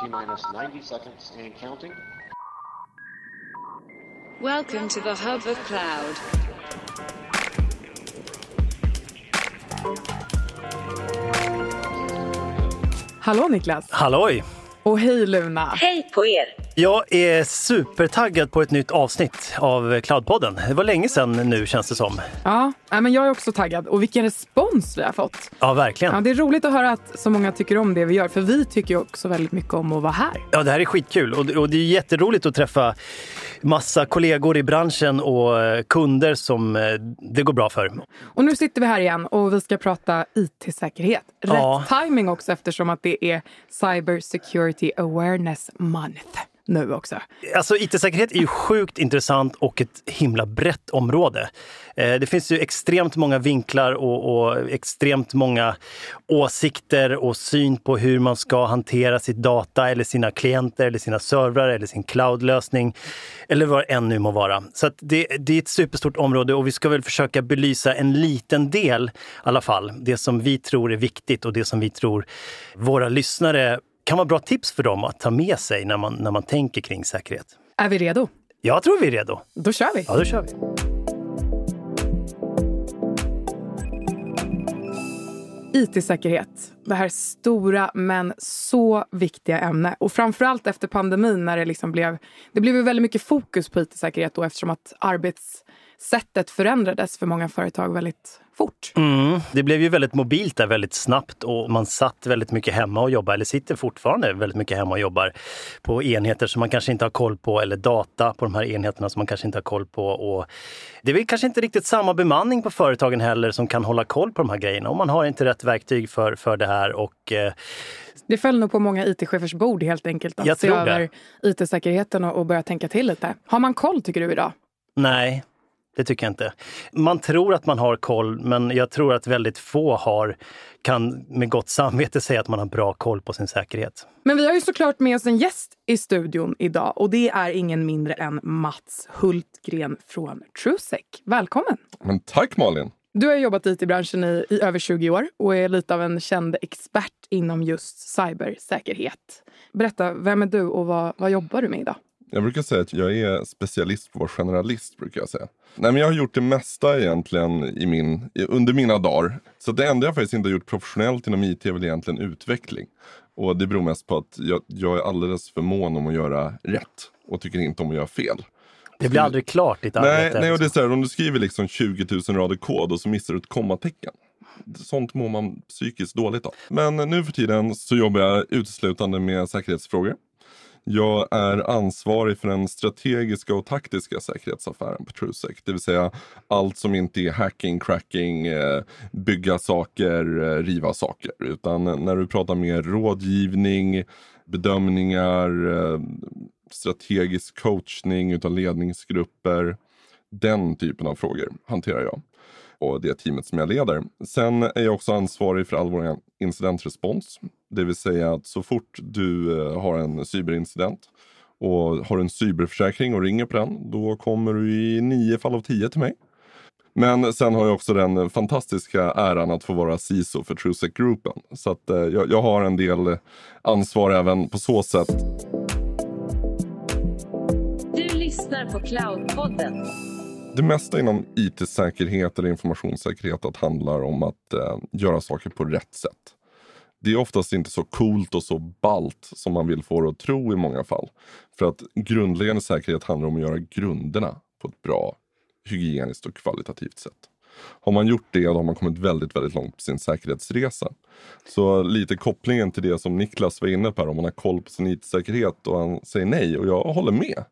T minus 90 seconds and counting. Welcome to the hub of cloud. Hallå Niklas! Halloj! Och hej Luna! Hej på er! Jag är supertaggad på ett nytt avsnitt av Cloudpodden. Det var länge sedan nu känns det som. Ja, men jag är också taggad. Och vilken respons vi har fått. Ja, verkligen. Ja, det är roligt att höra att så många tycker om det vi gör. För vi tycker också väldigt mycket om att vara här. Ja, det här är skitkul och, och det är jätteroligt att träffa massa kollegor i branschen och eh, kunder som eh, det går bra för. Och nu sitter vi här igen och vi ska prata IT-säkerhet. Rätt Ja. timing också eftersom att det är Cyber Security Awareness Month nu också. Alltså IT-säkerhet är ju sjukt intressant och ett himla brett område. Eh, det finns ju extremt många vinklar och, och extremt många åsikter och syn på hur man ska hantera sitt data eller sina klienter eller sina servrar eller sin cloudlösning eller vad det än nu må vara. Så att det, det är ett superstort område och vi ska väl försöka belysa en liten del i alla fall. Det som vi tror är viktigt och det som vi tror våra lyssnare kan vara bra tips för dem att ta med sig när man, när man tänker kring säkerhet. Är vi redo? Jag tror vi är redo. Då kör vi! Ja, då kör vi. IT-säkerhet. Det här stora men så viktiga ämne. Och framförallt efter pandemin när det liksom blev... Det blev ju väldigt mycket fokus på IT-säkerhet då eftersom att arbetssättet förändrades för många företag väldigt fort. Mm. Det blev ju väldigt mobilt där väldigt snabbt och man satt väldigt mycket hemma och jobbade, eller sitter fortfarande väldigt mycket hemma och jobbar på enheter som man kanske inte har koll på eller data på de här enheterna som man kanske inte har koll på. Och det är väl kanske inte riktigt samma bemanning på företagen heller som kan hålla koll på de här grejerna och man har inte rätt verktyg för, för det här. Och, eh, Det föll nog på många IT-chefers bord helt enkelt att Jag se tror det. över IT-säkerheten och, och börja tänka till lite. Har man koll tycker du idag? nej, det tycker jag inte. Man tror att man har koll, men jag tror att väldigt få har, kan med gott samvete säga att man har bra koll på sin säkerhet. Men vi har ju såklart med oss en gäst i studion idag och det är ingen mindre än Mats Hultgren från Trusec. Välkommen! Men tack Malin! Du har jobbat i IT-branschen i, i över 20 år och är lite av en känd expert inom just cybersäkerhet. Berätta, vem är du och vad, vad jobbar du med idag? Jag brukar säga att jag är specialist på att vara generalist. brukar Jag säga. Nej, men jag har gjort det mesta egentligen i min, under mina dagar. Så det enda jag faktiskt inte har gjort professionellt inom IT är väl egentligen utveckling. Och det beror mest på att jag, jag är alldeles för mån om att göra rätt och tycker inte om att göra fel. Det blir aldrig klart ditt Nej, arbete. nej och det är så här, om du skriver liksom 20 000 rader kod och så missar du ett kommatecken. Sånt mår man psykiskt dåligt av. Men nu för tiden så jobbar jag uteslutande med säkerhetsfrågor. Jag är ansvarig för den strategiska och taktiska säkerhetsaffären på Trusec. Det vill säga allt som inte är hacking, cracking, eh, bygga saker, eh, riva saker. Utan när du pratar mer rådgivning, bedömningar, eh, strategisk coachning utan ledningsgrupper. Den typen av frågor hanterar jag och det teamet som jag leder. Sen är jag också ansvarig för all vår incidentrespons. Det vill säga att så fort du eh, har en cyberincident och har en cyberförsäkring och ringer på den, då kommer du i nio fall av tio till mig. Men sen har jag också den fantastiska äran att få vara CISO för TrueSec-gruppen. Så att, eh, jag, jag har en del ansvar även på så sätt. Lyssnar på Cloudpodden. Det mesta inom IT-säkerhet eller informationssäkerhet att handlar om att eh, göra saker på rätt sätt. Det är oftast inte så coolt och så balt som man vill få det att tro i många fall. För att grundläggande säkerhet handlar om att göra grunderna på ett bra, hygieniskt och kvalitativt sätt. Har man gjort det, då har man kommit väldigt, väldigt långt på sin säkerhetsresa. Så lite kopplingen till det som Niklas var inne på, här, om man har koll på sin IT-säkerhet och han säger nej, och jag håller med.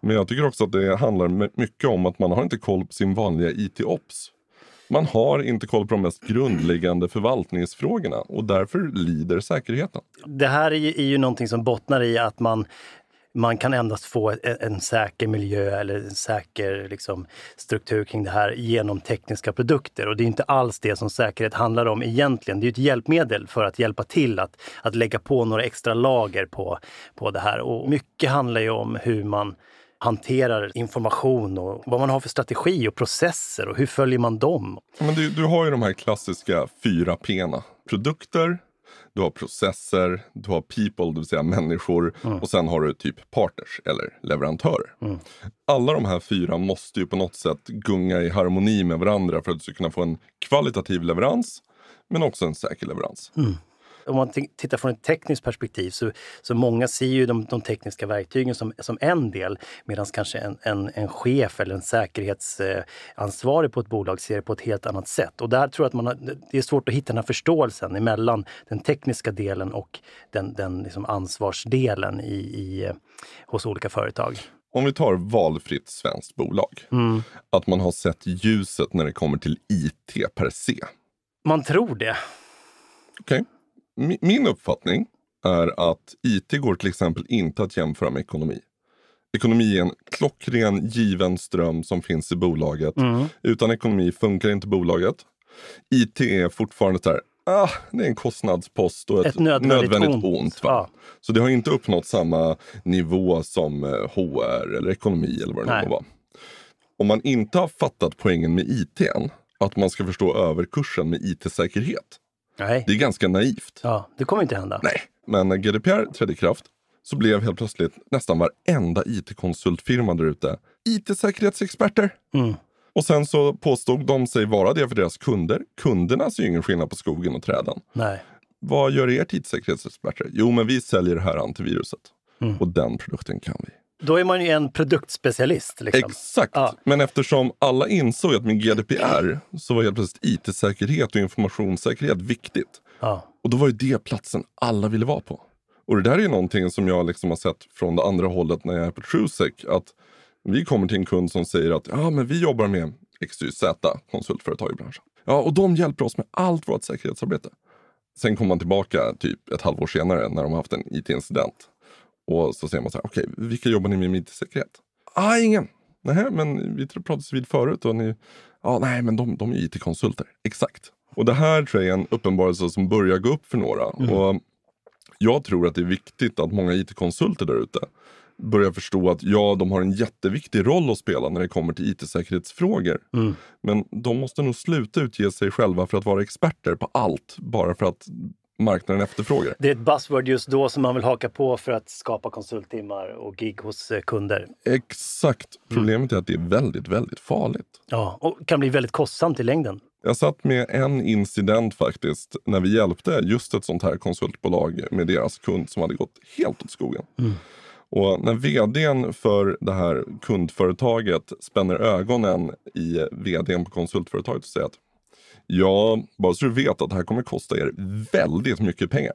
Men jag tycker också att det handlar my- mycket om att man har inte koll på sin vanliga IT-ops. Man har inte koll på de mest grundläggande förvaltningsfrågorna och därför lider säkerheten. Det här är ju, är ju någonting som bottnar i att man, man kan endast få en, en säker miljö eller en säker liksom, struktur kring det här genom tekniska produkter. Och det är inte alls det som säkerhet handlar om egentligen. Det är ett hjälpmedel för att hjälpa till att, att lägga på några extra lager på, på det här. Och mycket handlar ju om hur man hanterar information och vad man har för strategi och processer och hur följer man dem? Men du, du har ju de här klassiska fyra P'na. Produkter, du har processer, du har people, det vill säga människor och sen har du typ partners eller leverantörer. Alla de här fyra måste ju på något sätt gunga i harmoni med varandra för att du ska kunna få en kvalitativ leverans men också en säker leverans. Om man tittar från ett tekniskt perspektiv så, så många ser ju de, de tekniska verktygen som, som en del medan kanske en, en, en chef eller en säkerhetsansvarig på ett bolag ser det på ett helt annat sätt. Och där tror jag att man har, det är svårt att hitta den här förståelsen emellan den tekniska delen och den, den liksom ansvarsdelen i, i, eh, hos olika företag. Om vi tar valfritt svenskt bolag. Att man har sett ljuset när det kommer till IT per se. Man tror det. Okej. Mi- Min uppfattning är att IT går till exempel inte att jämföra med ekonomi. Ekonomi är en klockren given ström som finns i bolaget. Utan ekonomi funkar inte bolaget. IT är fortfarande så här, ah, det är en kostnadspost och ett, Ett nödvändigt ont. va? Ja. Så det har inte uppnått samma nivå som eh, HR eller ekonomi eller vad det nu vara. Om man inte har fattat poängen med IT än, att man ska förstå överkursen med IT-säkerhet. Nej, Det är ganska naivt. ja, det kommer inte hända. Nej, men när GDPR trädde i kraft så blev helt plötsligt nästan varenda IT-konsultfirma där ute IT-säkerhetsexperter. Mm. Och sen så påstod de sig vara det för deras kunder. Kunderna ser ju ingen skillnad på skogen och träden. Nej. Vad gör ert IT-säkerhetsexperter? Jo, men vi säljer det här antiviruset. Och den produkten kan vi. Då är man ju en produktspecialist. Liksom. Exakt. Ja. Men eftersom alla insåg att med GDPR så var helt plötsligt IT-säkerhet och informationssäkerhet viktigt. Ja. Och då var ju det platsen alla ville vara på. Och det där är ju någonting som jag liksom har sett från det andra hållet när jag är på Trusec. Att vi kommer till en kund som säger att ja, men vi jobbar med XYZ konsultföretag i branschen. Ja, och de hjälper oss med allt vårt säkerhetsarbete. Sen kommer man tillbaka typ ett halvår senare när de har haft en IT-incident. Och så säger man så här, okej, vilka jobbar ni med med IT-säkerhet? Ah, ingen. Nej, men vi pratades vid förut och ni, ja, nej, men de, de är IT-konsulter. Exakt. Och det här tror jag är en uppenbarelse som börjar gå upp för några. Och jag tror att det är viktigt att många IT-konsulter där ute börjar förstå att ja, de har en jätteviktig roll att spela när det kommer till IT-säkerhetsfrågor. Men de måste nog sluta utge sig själva för att vara experter på allt bara för att marknaden efterfrågar det. Är ett buzzword just då som man vill haka på för att skapa konsulttimmar och gig hos eh, kunder. Exakt. Problemet är att det är väldigt, väldigt farligt. Ja, och kan bli väldigt kostsamt i längden. Jag satt med en incident faktiskt när vi hjälpte just ett sånt här konsultbolag med deras kund som hade gått helt åt skogen. Och när vdn för det här kundföretaget spänner ögonen i vdn på konsultföretaget och säger att ja, bara så du vet att det här kommer kosta er väldigt mycket pengar.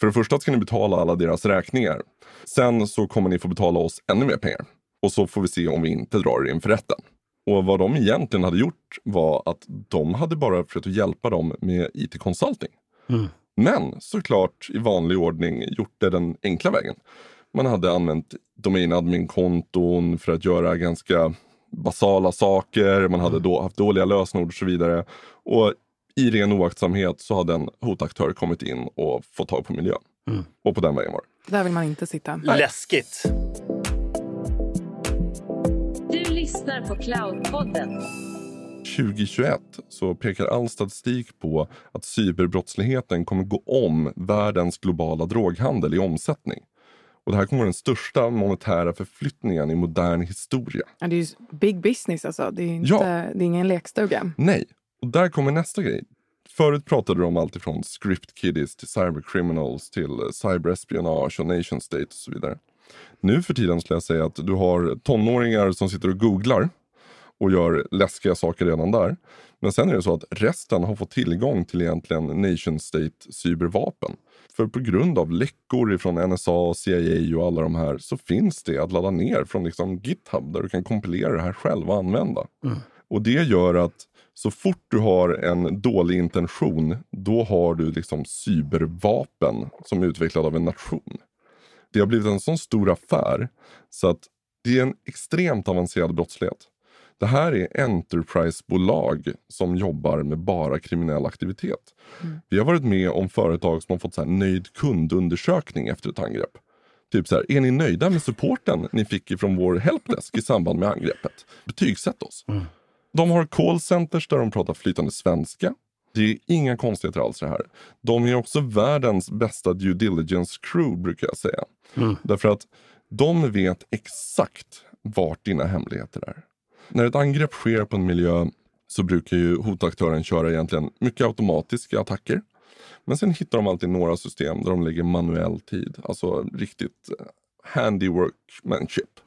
För det första ska ni betala alla deras räkningar. Sen så kommer ni få betala oss ännu mer pengar. Och så får vi se om vi inte drar er inför rätten. Och vad de egentligen hade gjort var att de hade bara försökt att hjälpa dem med IT-consulting. Men såklart i vanlig ordning gjort det den enkla vägen. Man hade använt domain-admin-konton för att göra ganska basala saker. Man hade då haft dåliga lösenord och så vidare. Och i ren oaktsamhet så hade en hotaktör kommit in och fått tag på miljön. Och på den vägen var det. Där vill man inte sitta. Läskigt! Du lyssnar på Cloudpodden. 2021 så pekar all statistik på att cyberbrottsligheten kommer gå om världens globala droghandel i omsättning. Och det här kommer vara den största monetära förflyttningen i modern historia. Ja, det är ju big business alltså. Det är, inte, Ja. det är ingen lekstuga. Nej, och där kommer nästa grej. Förut pratade du om allt ifrån script kiddies till cybercriminals till eh, cyberespionage och nation state och så vidare. Nu för tiden skulle jag säga att du har tonåringar som sitter och googlar och gör läskiga saker redan där. Men sen är det så att resten har fått tillgång till egentligen nation state cybervapen. För på grund av läckor från NSA, CIA och alla de här så finns det att ladda ner från liksom GitHub där du kan kompilera det här själv och använda. Och det gör att så fort du har en dålig intention, då har du liksom cybervapen som är utvecklade av en nation. Det har blivit en sån stor affär så att det är en extremt avancerad brottslighet. Det här är Enterprise-bolag som jobbar med bara kriminell aktivitet. Vi har varit med om företag som har fått så här nöjd kundundersökning efter ett angrepp. Typ så här, är ni nöjda med supporten ni fick ifrån vår helpdesk i samband med angreppet? Betygsätt oss. De har callcenters där de pratar flytande svenska. Det är inga konstigheter alls det här. De är också världens bästa due diligence crew brukar jag säga. Därför att de vet exakt vart dina hemligheter är. När ett angrepp sker på en miljö så brukar ju hotaktören köra egentligen mycket automatiska attacker. Men sen hittar de alltid några system där de lägger manuell tid. Alltså riktigt eh, handiworkmanship.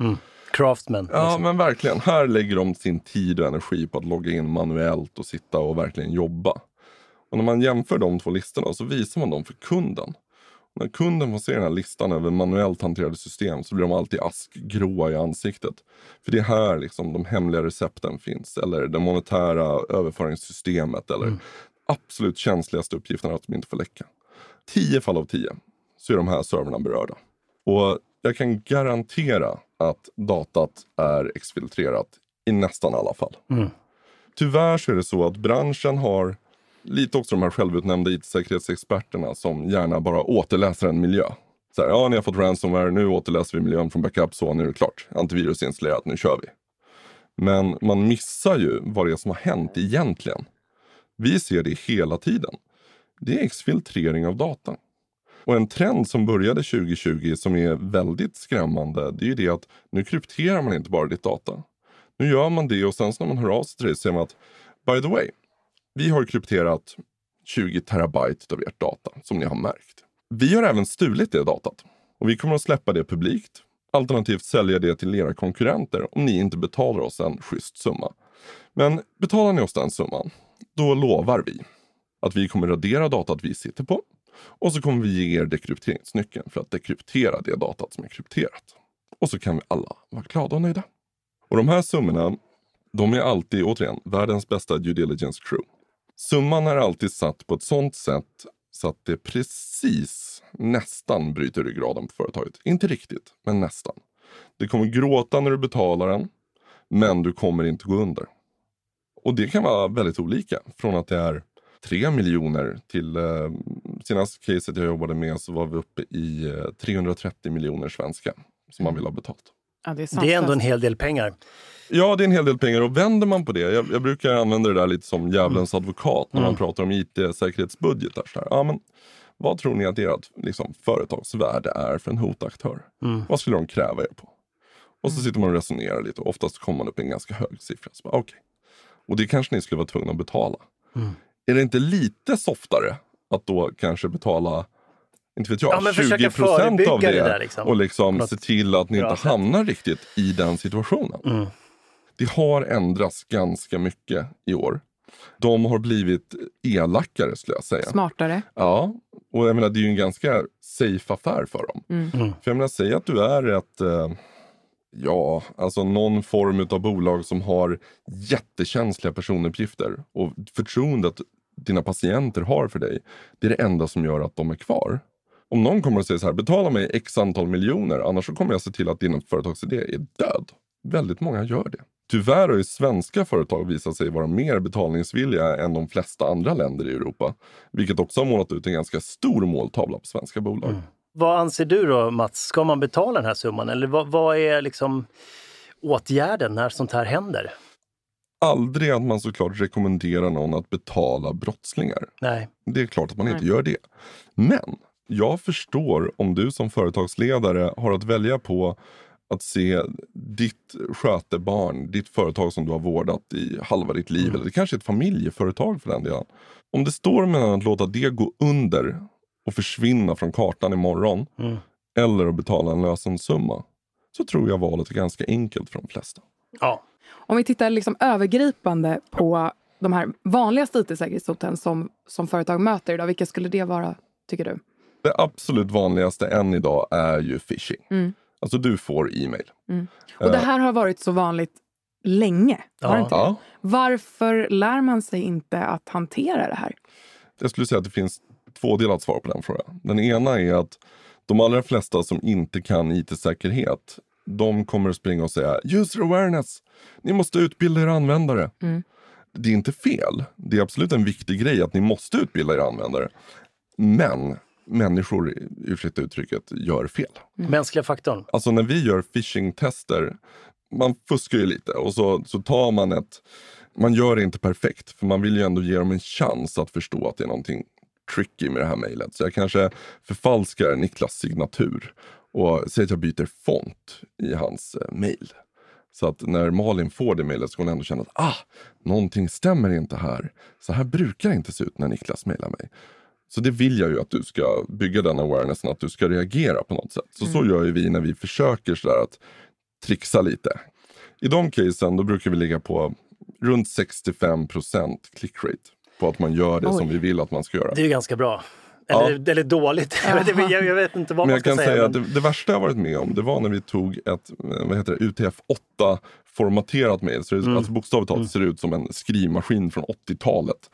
Craftsman. Ja liksom. men verkligen. Här lägger de sin tid och energi på att logga in manuellt och sitta och verkligen jobba. Och när man jämför de två listorna så visar man dem för kunden. När kunden får se den här listan över manuellt hanterade system så blir de alltid askgråa i ansiktet. För det är här liksom de hemliga recepten finns. Eller det monetära överföringssystemet. Eller absolut känsligaste uppgifterna att de inte får läcka. Tio fall av tio så är de här servrarna berörda. Och jag kan garantera att datat är exfiltrerat i nästan alla fall. Tyvärr så är det så att branschen har lite också de här självutnämnda it-säkerhetsexperterna som gärna bara återläser en miljö. Så här, ja, ni har fått ransomware, nu återläser vi miljön från backup, så nu är det klart. Antivirus installerat, nu kör vi. Men man missar ju vad det är som har hänt egentligen. Vi ser det hela tiden. Det är exfiltrering av data. Och en trend som började 2020 som är väldigt skrämmande, det är ju det att nu krypterar man inte bara ditt data. Nu gör man det och sen så när man hör av sig till dig säger man att by the way, vi har krypterat 20 terabyte av ert data som ni har märkt. Vi har även stulit det datat och vi kommer att släppa det publikt. Alternativt sälja det till era konkurrenter om ni inte betalar oss en schysst summa. Men betalar ni oss den summan, då lovar vi att vi kommer radera datat vi sitter på och så kommer vi ge er dekrypteringsnyckeln för att dekryptera det datat som är krypterat. Och så kan vi alla vara glada och nöjda. Och de här summorna, de är alltid, återigen, världens bästa due diligence crew. Summan är alltid satt på ett sånt sätt så att det precis nästan bryter ryggraden på företaget. Inte riktigt, men nästan. Du kommer gråta när du betalar den, men du kommer inte gå under. Och det kan vara väldigt olika. Från att det är 3 miljoner till eh, senaste caset jag jobbade med så var vi uppe i eh, 330 miljoner svenska som man vill ha betalt. Ja, det, är Det är ändå en hel del pengar. Ja, det är en hel del pengar och vänder man på det. Jag, jag brukar använda det där lite som djävulens advokat när man pratar om it-säkerhetsbudgetar. Ja, men, vad tror ni att ert liksom, företagsvärde är för en hotaktör? Vad skulle de kräva er på? Och så sitter man och resonerar lite och oftast kommer man upp i en ganska hög siffra. Så bara, okej. Och det kanske ni skulle vara tvungna att betala. Är det inte lite softare att då kanske betala inte vet jag, Ja, men 20 försöka procent av det, det där, liksom. och liksom något se till att ni inte sätt. hamnar riktigt i den situationen. Mm. Det har ändrats ganska mycket i år. De har blivit elakare skulle jag säga. Smartare. Ja, och jag menar det är ju en ganska safe affär för dem. Mm. För jag menar, säg att du är ett, eh, ja, alltså någon form av bolag som har jättekänsliga personuppgifter och förtroendet dina patienter har för dig, det är det enda som gör att de är kvar. Om någon kommer och säger så här, betala mig x antal miljoner, annars så kommer jag se till att din företagsidé är död. Väldigt många gör det. Tyvärr har ju svenska företag visat sig vara mer betalningsvilliga än de flesta andra länder i Europa. Vilket också har målat ut en ganska stor måltavla på svenska bolag. Vad anser du då Mats? Ska man betala den här summan? Eller vad, vad är liksom åtgärden när sånt här händer? Aldrig att man såklart rekommenderar någon att betala brottslingar. Nej. Det är klart att man inte Nej. gör det. Men jag förstår om du som företagsledare har att välja på att se ditt skötebarn, ditt företag som du har vårdat i halva ditt liv, eller det kanske är ett familjeföretag för den delen. Om det står mellan att låta det gå under och försvinna från kartan imorgon Mm. eller att betala en lösensumma så tror jag valet är ganska enkelt för de flesta. Ja. Om vi tittar liksom övergripande på de här vanligaste it-säkerhetshoten som, som företag möter idag, vilka skulle det vara, tycker du? Det absolut vanligaste än idag är ju phishing. Mm. Alltså du får e-mail. Och det här har varit så vanligt länge. Ja. Ja, Varför lär man sig inte att hantera det här? jag skulle säga att det finns två delar att svara på den frågan. Den ena är att de allra flesta som inte kan it-säkerhet, de kommer att springa och säga user awareness, ni måste utbilda era användare. Mm. Det är inte fel. Det är absolut en viktig grej att ni måste utbilda era användare. Men människor, ursäkta uttrycket, gör fel. Mänskliga faktorn. Alltså när vi gör phishing-tester, man fuskar ju lite och så, så tar man ett, man gör det inte perfekt. För man vill ju ändå ge dem en chans att förstå att det är någonting tricky med det här mejlet. Så jag kanske förfalskar Niklas signatur och säger att jag byter font i hans eh, mejl. Så att när Malin får det mejlet så kommer hon ändå känna att ah, någonting stämmer inte här. Så här brukar det inte se ut när Niklas mejlar mig. Så det vill jag ju att du ska bygga den awarenessen, att du ska reagera på något sätt. Så så gör ju vi när vi försöker sådär att trixa lite. I de casen då brukar vi ligga på runt 65 click rate på att man gör det Oj. som vi vill att man ska göra. Det är ju ganska bra. Ja. Eller, eller dåligt. Jag jag, vet inte vad Men man jag ska kan säga. säga att men- det, det värsta jag varit med om det var när vi tog ett eh, vad heter det, UTF-8 formaterat mejl. Så det, Mm. alltså bokstavligt talat ser ut som en skrivmaskin från 80-talet.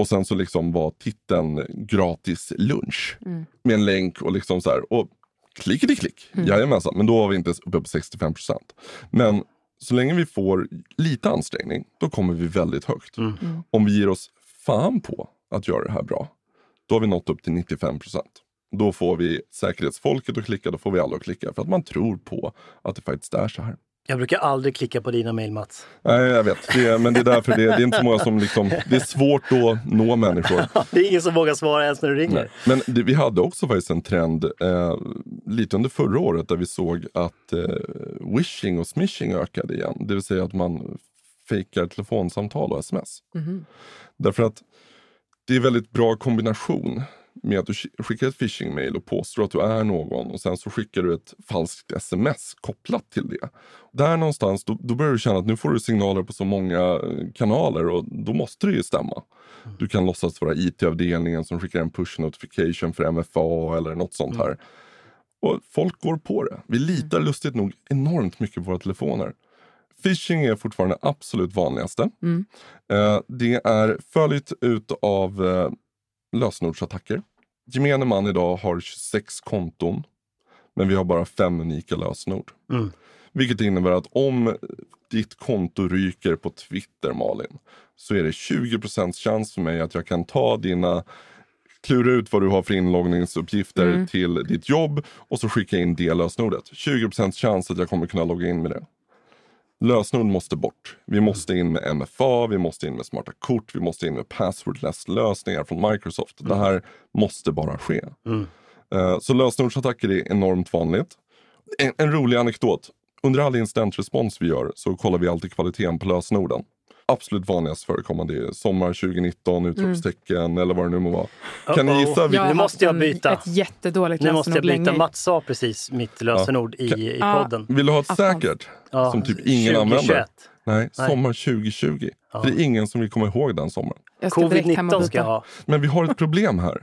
Och sen så liksom var titeln gratis lunch. Med en länk och liksom så här. Och klickety klick. Jajamensan. Men då var vi inte ens uppe på 65% Men så länge vi får lite ansträngning, då kommer vi väldigt högt. Om vi ger oss fan på att göra det här bra, då har vi nått upp till 95% Då får vi säkerhetsfolket att klicka, då får vi alla att klicka. För att man tror på att det faktiskt är så här. Jag brukar aldrig klicka på dina mejl Mats. Nej, jag vet. Det är, men det är därför det är, det är inte så många som liksom... Det är svårt att nå människor. Det är ingen som vågar svara ens när du ringer. Nej. Men det, vi hade också faktiskt en trend eh, lite under förra året där vi såg att eh, wishing och smishing ökade igen. Det vill säga att man fejkar telefonsamtal och sms. Därför att det är väldigt bra kombination med att du sk- skickar ett phishing-mail och påstår att du är någon och sen så skickar du ett falskt sms kopplat till det. Där någonstans, då, då börjar du känna att nu får du signaler på så många eh, kanaler och då måste det ju stämma. Du kan låtsas vara IT-avdelningen som skickar en push notification för MFA eller något sånt här. Och folk går på det. Vi litar lustigt nog enormt mycket på våra telefoner. Phishing är fortfarande absolut vanligaste. Eh, det är följt ut av eh, lösenordsattacker. Gemene man idag har 26 konton, men vi har bara fem unika lösenord. Mm. Vilket innebär att om ditt konto ryker på Twitter, Malin, så är det 20% chans för mig att jag kan ta dina klura ut vad du har för inloggningsuppgifter till ditt jobb och så skicka in det lösenordet. 20% chans att jag kommer kunna logga in med det. Lösenord måste bort. Vi måste in med MFA, vi måste in med smarta kort, vi måste in med passwordless lösningar från Microsoft. Det här måste bara ske. Eh, Så lösenordsattacker är enormt vanligt. En, en rolig anekdot. Under all incidentrespons vi gör så kollar vi alltid kvaliteten på lösenorden. Absolut vanligast förekommande är sommar 2019, utropstecken eller vad det nu må vara. Kan ni gissa? vilket- Nu måste jag byta. Ett jättedåligt Nu måste jag byta. länge. Mats sa precis mitt lösenord i, i Ja. podden. Vill du ha ett säkert? Ja, som typ ingen 2021. använder? Nej, sommar 2020. För det är ingen som vill komma ihåg den sommaren. Jag ska direkt hem och Covid-19 ska jag ha. Men vi har ett problem här.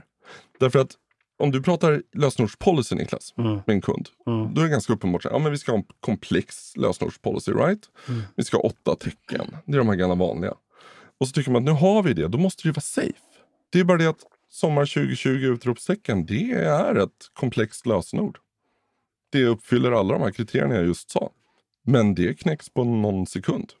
Därför att om du pratar lösenordspolicy Niklas, Mm. med en kund. Då är det ganska uppenbart att ja, men vi ska ha en komplex lösenordspolicy, right? Mm. Vi ska ha åtta tecken. Det är de här gamla vanliga. Och så tycker man att nu har vi det, då måste det ju vara safe. Det är bara det att sommar 2020 utropstecken, det är ett komplext lösenord. Det uppfyller alla de här kriterierna jag just sa. Men det knäcks på någon sekund.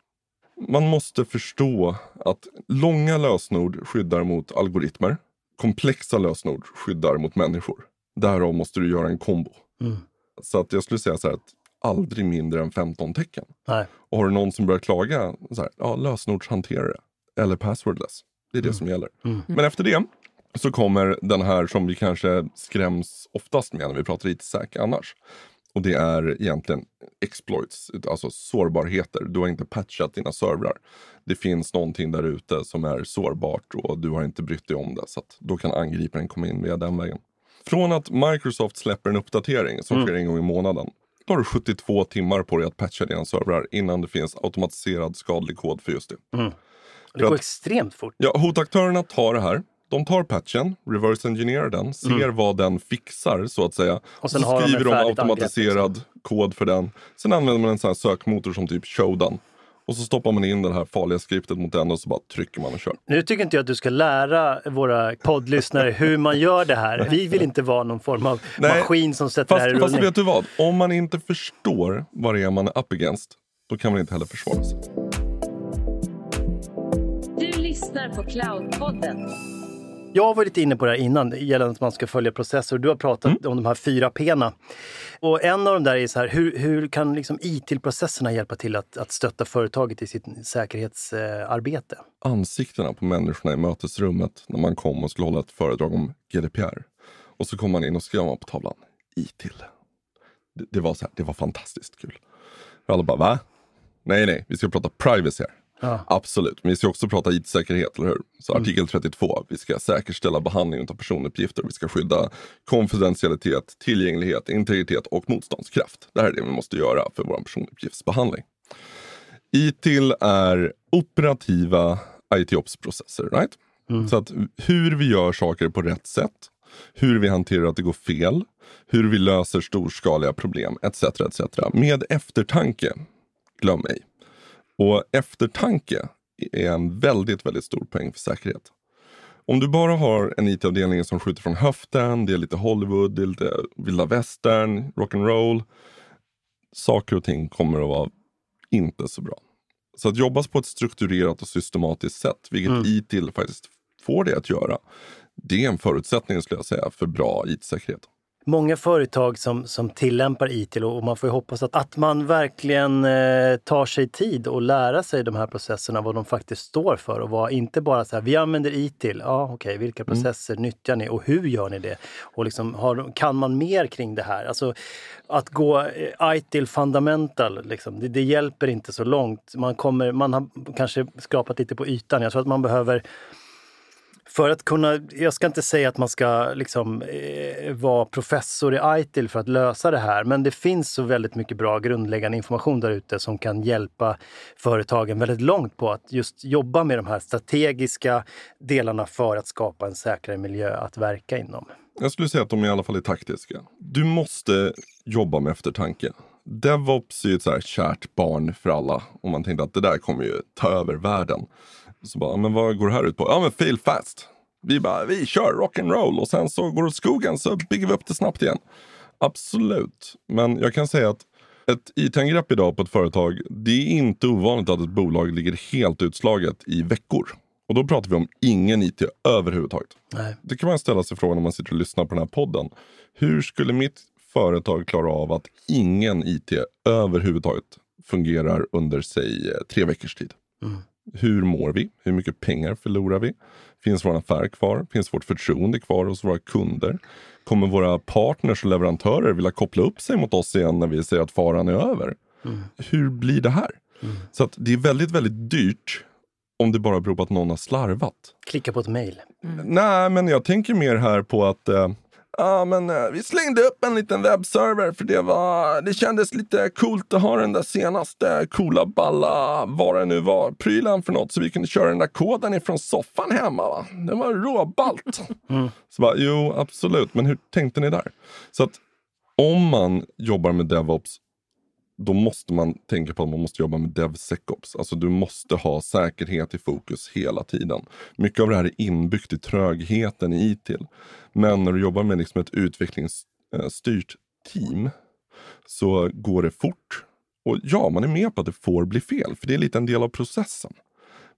Man måste förstå att långa lösenord skyddar mot algoritmer. Komplexa lösenord skyddar mot människor. Därav måste du göra en kombo. Mm. Så att jag skulle säga så här att aldrig mindre än 15 tecken. Nej. Och har du någon som börjar klaga, så här, ja, lösenordshanterare eller passwordless. Det är det som gäller. Men efter det så kommer den här som vi kanske skräms oftast med när vi pratar IT-säk annars. Och det är egentligen exploits, alltså sårbarheter. Du har inte patchat dina servrar. Det finns någonting där ute som är sårbart och du har inte brytt dig om det. Så då kan angriparen komma in via den vägen. Från att Microsoft släpper en uppdatering som sker en gång i månaden. Då har du 72 timmar på dig att patcha dina servrar innan det finns automatiserad skadlig kod för just det. Det går att- extremt fort. Ja, hotaktörerna tar det här. De tar patchen, reverse engineerar den, ser vad den fixar så att säga. Och sen så har de skriver de färdigt automatiserad kod för den. Sen använder man en sån här sökmotor som typ Shodan. Och så stoppar man in det här farliga skriptet mot den och så bara trycker man och kör. Nu tycker inte jag att du ska lära våra poddlyssnare hur man gör det här. Vi vill inte vara någon form av Nej, maskin som sätter det här i Fast, fast rullning. vet du vad? Om man inte förstår vad det är man är up against, då kan man inte heller försvara sig. Du lyssnar på Cloudpodden. Jag var lite inne på det här innan gällande att man ska följa processer. Du har pratat Mm. om de här fyra P'na. Och en av dem där är så här, hur, hur kan liksom IT-processerna hjälpa till att, att stötta företaget i sitt säkerhetsarbete? Ansiktena på människorna i mötesrummet när man kom och skulle hålla ett föredrag om GDPR. Och så kom man in och skrev man på tavlan ITIL. Det, det var så här, det var fantastiskt kul. Alla bara, va? Nej, nej, vi ska prata privacy här. Ja. Absolut, men vi ska också prata IT-säkerhet, eller hur? Så artikel 32, vi ska säkerställa behandling av personuppgifter. Vi ska skydda konfidentialitet, tillgänglighet, integritet och motståndskraft. Det här är det vi måste göra för vår personuppgiftsbehandling. ITIL är operativa IT-ops-processer, right? Så att hur vi gör saker på rätt sätt, hur vi hanterar att det går fel, hur vi löser storskaliga problem, etc. etc. Med eftertanke, glöm ej. Och eftertanke är en väldigt, väldigt stor poäng för säkerhet. Om du bara har en IT-avdelning som skjuter från höften, det är lite Hollywood, det är lite vilda västern, rock'n'roll. Saker och ting kommer att vara inte så bra. Så att jobbas på ett strukturerat och systematiskt sätt, vilket ITIL faktiskt får det att göra, det är en förutsättning skulle jag säga för bra IT-säkerhet. Många företag som, som tillämpar IT och man får ju hoppas att, att man verkligen eh, tar sig tid och lära sig de här processerna, vad de faktiskt står för och vad, inte bara så här, vi använder ITIL, ja okej, vilka processer nyttjar ni och hur gör ni det? Och liksom, har, kan man mer kring det här? Alltså att gå eh, ITIL fundamental, liksom, det, det hjälper inte så långt. Man, kommer, man har kanske skrapat lite på ytan. Jag tror att man behöver för att kunna, jag ska inte säga att man ska liksom, eh, vara professor i ITIL för att lösa det här, men det finns så väldigt mycket bra grundläggande information där ute som kan hjälpa företagen väldigt långt på att just jobba med de här strategiska delarna för att skapa en säkrare miljö att verka inom. Jag skulle säga att de i alla fall är taktiska. Du måste jobba med eftertanke. DevOps är ju ett så här kärt barn för alla. Och man tänkte att det där kommer ju ta över världen. Så bara, men vad går det här ut på? Ja men fail fast. Vi bara, vi kör rock'n'roll och sen så går det åt skogen så bygger vi upp det snabbt igen. Absolut, men jag kan säga att ett IT-angrepp idag på ett företag, det är inte ovanligt att ett bolag ligger helt utslaget i veckor. Och då pratar vi om ingen IT överhuvudtaget. Nej. Det kan man ställa sig frågan om man sitter och lyssnar på den här podden. Hur skulle mitt företag klara av att ingen IT överhuvudtaget fungerar under, säg, tre veckors tid? Hur mår vi? Hur mycket pengar förlorar vi? Finns vår affär kvar? Finns vårt förtroende kvar hos våra kunder? Kommer våra partners och leverantörer vilja koppla upp sig mot oss igen när vi säger att faran är över? Hur blir det här? Så att det är väldigt, väldigt dyrt om det bara beror på att någon har slarvat. Klicka på ett mejl. Nej, men jag tänker mer här på att eh, ja, men, eh, vi slängde upp en liten webbserver för det, var, det kändes lite coolt att ha den där senaste coola balla, vad det nu var, prylen för något så vi kunde köra den där koden ifrån soffan hemma. Va? Det var råballt. Så bara, jo, absolut, men hur tänkte ni där? Så att om man jobbar med DevOps då måste man tänka på att man måste jobba med DevSecOps. Alltså du måste ha säkerhet i fokus hela tiden. Mycket av det här är inbyggt i trögheten i ITIL. Men när du jobbar med liksom ett utvecklingsstyrt eh, team så går det fort. Och ja, man är med på att det får bli fel, för det är lite en del av processen.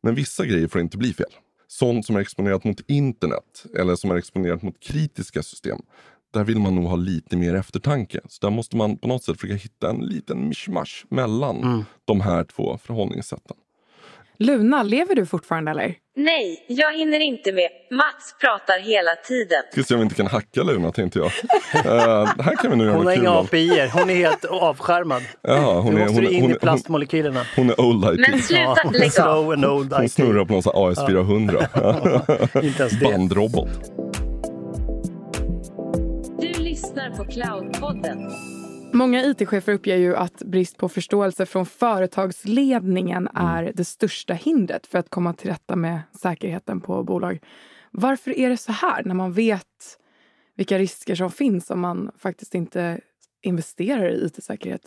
Men vissa grejer får inte bli fel. Sånt som är exponerat mot internet eller som är exponerat mot kritiska system. Där vill man nog ha lite mer eftertanke. Så där måste man på något sätt försöka hitta en liten mischmasch mellan de här två förhållningssätten. Luna, lever du fortfarande eller? Nej, jag hinner inte med. Mats pratar hela tiden. Ska se om vi inte kan hacka Luna tänkte jag. Uh, här kan vi göra Hon har inga. API-er, hon är helt avskärmad. Ja, hon nu är, måste hon, du är, in hon, i plastmolekylerna. hon är old IT. Men sluta, lägg av. slow and old Hon IT. snurrar på någon sån här AS400. Inte ens det. Bandrobot. På Cloudpodden. Många IT-chefer uppger ju att brist på förståelse från företagsledningen är det största hindret för att komma till rätta med säkerheten på bolag. Varför är det så här när man vet vilka risker som finns om man faktiskt inte investerar i IT-säkerhet?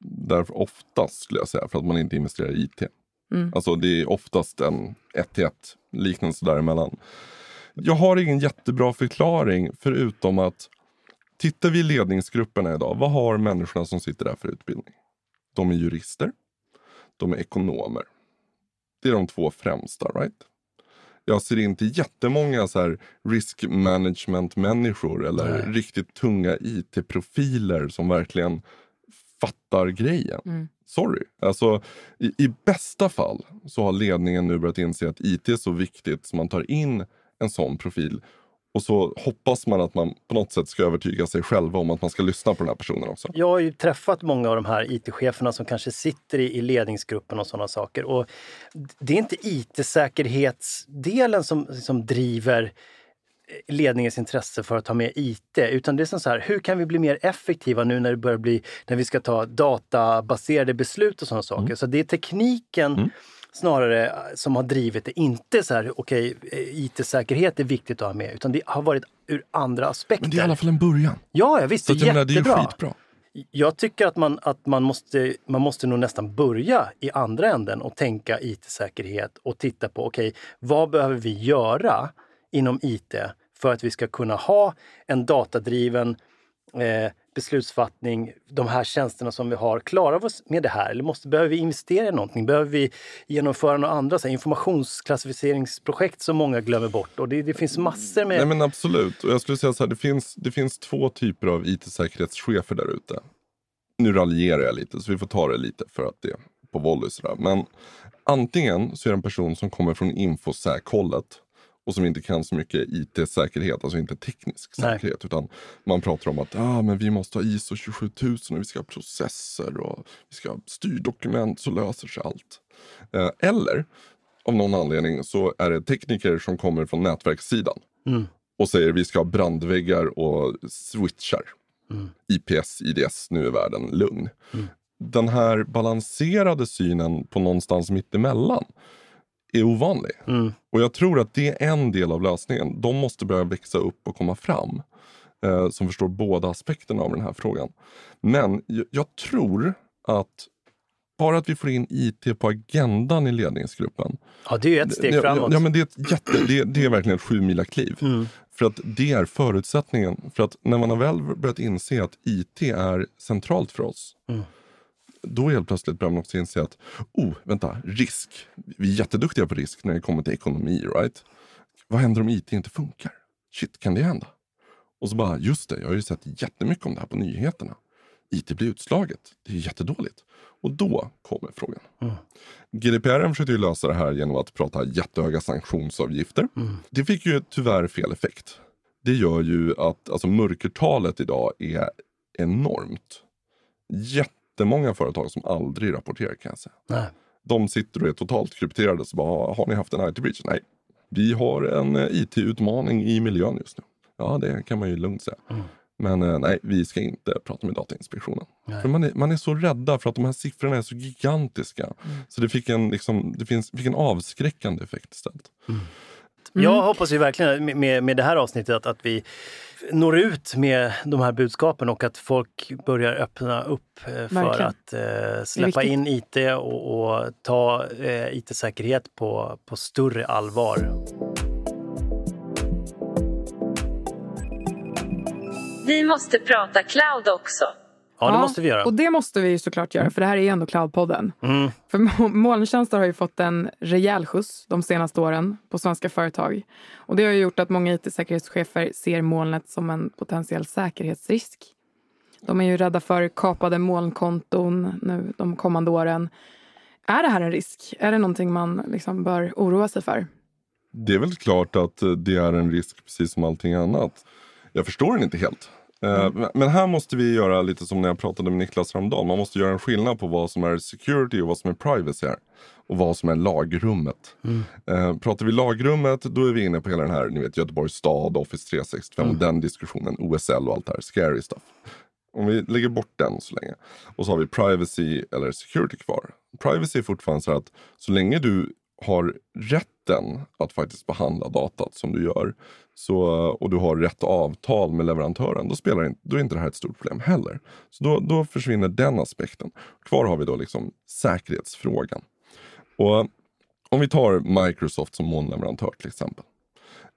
Därför oftast skulle jag säga för att man inte investerar i IT. Mm. Alltså det är oftast en 1 till 1 liknelse däremellan. Jag har ingen jättebra förklaring förutom att tittar vi i ledningsgrupperna idag, vad har människorna som sitter där för utbildning? De är jurister, de är ekonomer. Det är de två främsta, right? Jag ser inte jättemånga så här risk management-människor eller Nej. riktigt tunga IT-profiler som verkligen fattar grejen. Mm. Sorry. Alltså, i, I bästa fall så har ledningen nu börjat inse att IT är så viktigt så man tar in en sån profil. Och så hoppas man att man på något sätt ska övertyga sig själva om att man ska lyssna på den här personen också. Jag har ju träffat många av de här IT-cheferna som kanske sitter i, ledningsgruppen och sådana saker. Och det är inte IT-säkerhetsdelen som, som driver ledningens intresse för att ta med IT, utan det är som så här, hur kan vi bli mer effektiva nu när det börjar bli, när vi ska ta databaserade beslut och sådana saker. Så det är tekniken snarare som har drivit det, inte så här, okej, IT-säkerhet är viktigt att ha med, utan det har varit ur andra aspekter. Men det är i alla fall en början. Ja, ja visst, Så det är menar, det är ju jättebra. skitbra. Jag tycker att man, att man, måste, man måste nog nästan börja i andra änden och tänka IT-säkerhet och titta på, okej, vad behöver vi göra inom IT för att vi ska kunna ha en datadriven eh, beslutsfattning, de här tjänsterna som vi har, klarar vi oss med det här? Eller måste, behöver vi investera i någonting? Behöver vi genomföra några andra så här, informationsklassificeringsprojekt som många glömmer bort? Och det, det finns massor med... Nej men absolut. Och jag skulle säga så här, det finns, det finns två typer av IT-säkerhetschefer där ute. Nu raljerar jag lite så vi får ta det lite för att det är på volley sådär. Men antingen så är det en person som kommer från infosäk och som inte kan så mycket IT-säkerhet, alltså inte teknisk Nej. säkerhet. Utan man pratar om att ah, men vi måste ha ISO 27000 och vi ska ha processer och vi ska ha styrdokument så löser sig allt. Eh, eller av någon anledning så är det tekniker som kommer från nätverkssidan Mm. och säger vi ska ha brandväggar och switchar. Mm. IPS, IDS, nu är världen lugn. Den här balanserade synen på någonstans mittemellan är ovanlig. Mm. Och jag tror att det är en del av lösningen. De måste börja växa upp och komma fram. Eh, som förstår båda aspekterna av den här frågan. Men jag, jag tror att bara att vi får in IT på agendan i ledningsgruppen. Ja, det är ju ett steg ja, framåt. Ja, men det, är ett jätte, det, det är verkligen ett sju mila kliv. Mm. För att det är förutsättningen. För att när man har väl börjat inse att IT är centralt för oss. Mm. Då helt plötsligt börjar man också inse att, oh, vänta, risk. Vi är jätteduktiga på risk när det kommer till ekonomi, right? Vad händer om IT inte funkar? Shit, kan det hända? Och så bara, just det, jag har ju sett jättemycket om det här på nyheterna. IT blir utslaget, det är jättedåligt. Och då kommer frågan. Mm. GDPR försökte ju lösa det här genom att prata jättehöga sanktionsavgifter. Mm. Det fick ju tyvärr fel effekt. Det gör ju att alltså, mörkertalet idag är enormt. Jättemånga företag som aldrig rapporterar kan jag säga. Nej. De sitter och är totalt krypterade. Så bara, har ni haft en IT-breach? Nej. Vi har en eh, IT-utmaning i miljön just nu. Ja, det kan man ju lugnt säga. Mm. Men eh, nej, vi ska inte prata med Datainspektionen. Nej. För man är, man är så rädda för att de här siffrorna är så gigantiska. Så det fick en, liksom, det finns, fick en avskräckande effekt istället. Jag hoppas ju verkligen med- med, med det här avsnittet att, att vi når ut med de här budskapen och att folk börjar öppna upp eh, för Verkligen. att eh, släppa in IT och, och ta eh, IT-säkerhet på, på större allvar. Vi måste prata cloud också. Ja, det måste vi göra. Och det måste vi ju såklart göra, för det här är ändå Cloudpodden. Mm. För mo- molntjänster har ju fått en rejäl skjuts de senaste åren på svenska företag. Och det har ju gjort att många it-säkerhetschefer ser molnet som en potentiell säkerhetsrisk. De är ju rädda för kapade molnkonton nu de kommande åren. Är det här en risk? Är det någonting man liksom bör oroa sig för? Det är väl klart att eh, det är en risk precis som allting annat. Jag förstår den inte helt. Eh, men- Men här måste vi göra lite som när jag pratade med Niklas häromdagen. Man måste göra en skillnad på vad som är security och vad som är privacy här. Och vad som är lagrummet. Eh, pratar vi lagrummet då är vi inne på hela den här, ni vet Göteborgs stad, Office 365 och den diskussionen, OSL och allt det här, scary stuff. Om vi lägger bort den så länge. Och så har vi privacy eller security kvar. Privacy är fortfarande så att så länge du har rätten att faktiskt behandla datat som du gör så, och du har rätt avtal med leverantören, då, spelar inte, då är inte det här ett stort problem heller. Så då, då försvinner den aspekten. Kvar har vi då liksom säkerhetsfrågan. Och om vi tar Microsoft som molnleverantör till exempel.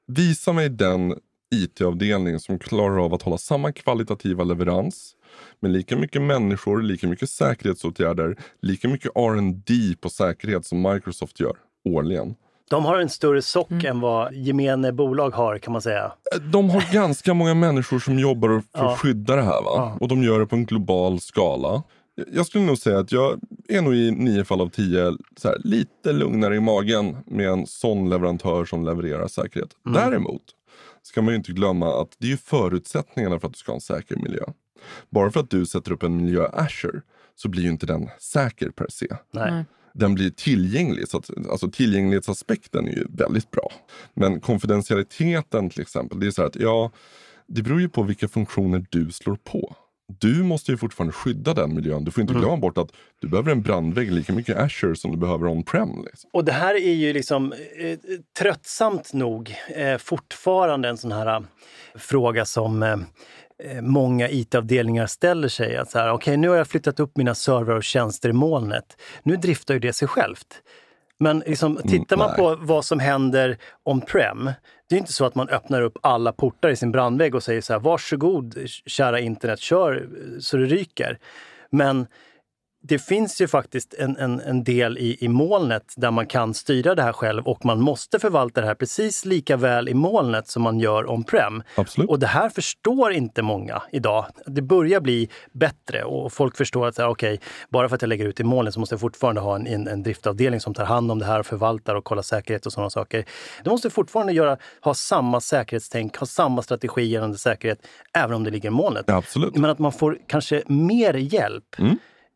Visa mig den IT-avdelning som klarar av att hålla samma kvalitativa leverans med lika mycket människor, lika mycket säkerhetsåtgärder, lika mycket R&D på säkerhet som Microsoft gör årligen. De har en större sock än vad gemene bolag har kan man säga. De har ganska många människor som jobbar för Ja. att skydda det här. Va? Ja. Och de gör det på en global skala. Jag skulle nog säga att jag är nog i nio fall av tio så här, lite lugnare i magen med en sån leverantör som levererar säkerhet. Däremot ska man ju inte glömma att det är förutsättningarna för att du ska ha en säker miljö. Bara för att du sätter upp en miljö Azure så blir ju inte den säker per se. Nej. Den blir tillgänglig, så att, alltså tillgänglighetsaspekten är ju väldigt bra. Men konfidentialiteten till exempel, det är så här att ja, det beror ju på vilka funktioner du slår på. Du måste ju fortfarande skydda den miljön. Du får inte glömma bort att du behöver en brandvägg lika mycket Azure som du behöver on-prem. Liksom. Och det här är ju liksom eh, tröttsamt nog eh, fortfarande en sån här eh, fråga som eh, många IT-avdelningar ställer sig. Att så här, okej, nu har jag flyttat upp mina servrar och tjänster i molnet. Nu driftar ju det sig självt. Men liksom, tittar man nej. på vad som händer on-prem, det är inte så att man öppnar upp alla portar i sin brandvägg och säger så här, varsågod kära internet, kör eh, så det ryker. Men det finns ju faktiskt en, en, en del i, i molnet där man kan styra det här själv och man måste förvalta det här precis lika väl i molnet som man gör on-prem. Och det här förstår inte många idag. Det börjar bli bättre och folk förstår att okej, bara för att jag lägger ut i molnet så måste jag fortfarande ha en, en, en driftavdelning som tar hand om det här och förvaltar och kollar säkerhet och sådana saker. Du måste fortfarande göra, ha samma säkerhetstänk, ha samma strategi gällande säkerhet, även om det ligger i molnet. Ja. Men att man får kanske mer hjälp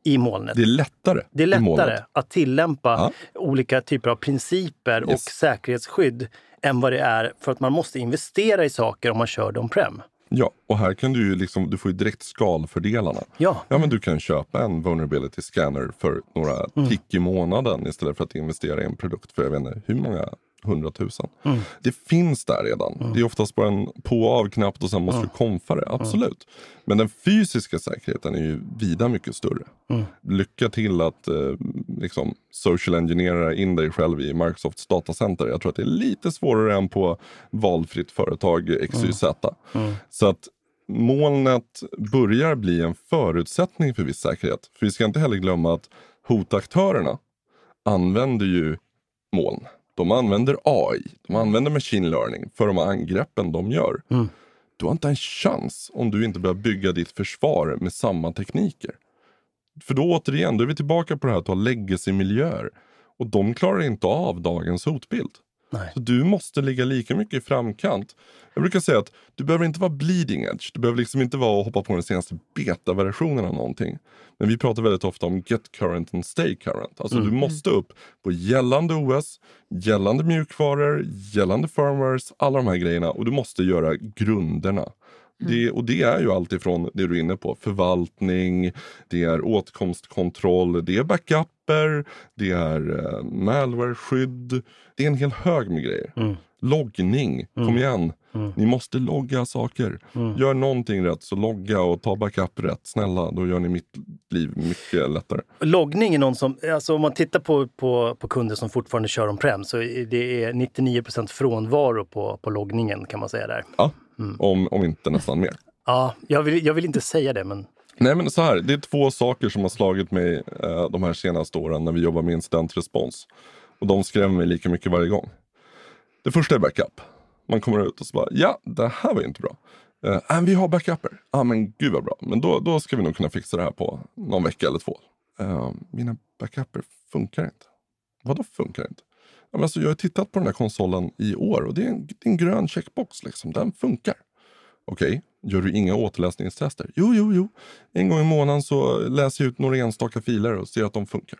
i molnet. Det är lättare. Det är lättare att tillämpa Ja. olika typer av principer och Yes. säkerhetsskydd än vad det är för att man måste investera i saker om man kör dem prem. Ja, och här kan du ju liksom, du får ju direkt skalfördelarna. Ja. Ja, men du kan köpa en vulnerability scanner för några Mm. tick i månaden istället för att investera i en produkt för jag vet inte hur många hundratusen. Mm. Det finns där redan. Det är oftast bara en på och av-knapp och sen måste du konfa det. Absolut. Men den fysiska säkerheten är ju vida mycket större. Mm. Lycka till att eh, liksom social engineera in dig själv i Microsofts datacenter. Jag tror att det är lite svårare än på valfritt företag XYZ. Så att molnet börjar bli en förutsättning för viss säkerhet. För vi ska inte heller glömma att hotaktörerna använder ju moln. De använder AI, de använder machine learning för de angreppen de gör. Du har inte en chans om du inte börjar bygga ditt försvar med samma tekniker. För då återigen, då är vi tillbaka på det här att ha legacy-miljöer. Och de klarar inte av dagens hotbild. Nej. Så du måste ligga lika mycket i framkant. Jag brukar säga att du behöver inte vara bleeding edge. Du behöver liksom inte vara och hoppa på den senaste beta-versionen av någonting. Men vi pratar väldigt ofta om get current and stay current. Alltså du måste upp på gällande OS, gällande mjukvaror, gällande firmwares, alla de här grejerna. Och du måste göra grunderna. Det, och det är ju allt ifrån det du är inne på, förvaltning, det är åtkomstkontroll, det är backuper, det är eh, malware-skydd. Det är en hel hög med grejer. Loggning, kom igen. Ni måste logga saker. Gör någonting rätt, så logga och ta backup rätt. Snälla, då gör ni mitt liv mycket lättare. Loggning är någon som, alltså om man tittar på, på, på kunder som fortfarande kör on-prem så det är 99% frånvaro på, på loggningen kan man säga där. Ja, om, om inte nästan mer. Ja, jag vill, jag vill inte säga det men Nej men så här, det är två saker som har slagit mig eh, de här senaste åren när vi jobbar med incidentrespons. Och de skrämmer mig lika mycket varje gång. Det första är backup. Man kommer ut och så bara, ja det här var ju inte bra. Uh, vi har backuper. Ja ah, men gud vad bra. Men då, då ska vi nog kunna fixa det här på någon vecka eller två. Uh, mina backuper funkar inte. Vadå funkar inte? Ja, men alltså, jag har tittat på den här konsolen i år och det är en, det är en grön checkbox. Liksom. Den funkar. Okej, gör du inga återläsningstester? Jo, jo, jo. En gång i månaden så läser jag ut några enstaka filer och ser att de funkar.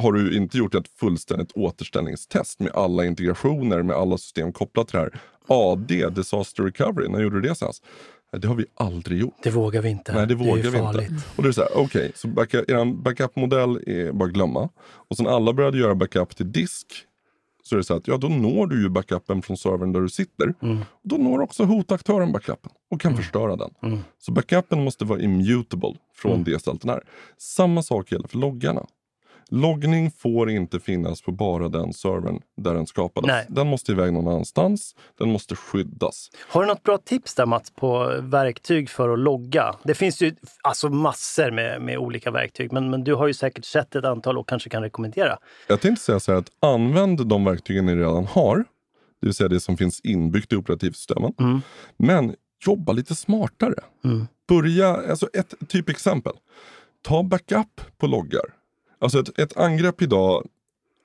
Har du inte gjort ett fullständigt återställningstest med alla integrationer med alla system kopplat till det här? AD, Disaster Recovery, när gjorde du det senast? Det har vi aldrig gjort. det vågar vi inte. Nej, det vågar är vi farligt. inte. Och det är så här, okej, så backa, er backupmodell är bara att glömma. Och sen alla började göra backup till disk. Så är det så att ja, då når du ju backupen från servern där du sitter. Mm. Och då når också hotaktören backupen och kan förstöra den. Mm. Så backupen måste vara immutable från det stället den är. Samma sak gäller för loggarna. Loggning får inte finnas på bara den servern där den skapades. Nej. Den måste iväg någon annanstans. Den måste skyddas. Har du något bra tips där Mats på verktyg för att logga? Det finns ju alltså massor med, med olika verktyg, men, men du har ju säkert sett ett antal och kanske kan rekommendera. Jag tänkte säga så här att använd de verktygen ni redan har. Det vill säga det som finns inbyggt i operativsystemen. Mm. Men jobba lite smartare. Mm. Börja, alltså ett typexempel. Ta backup på loggar. Alltså ett, ett angrepp idag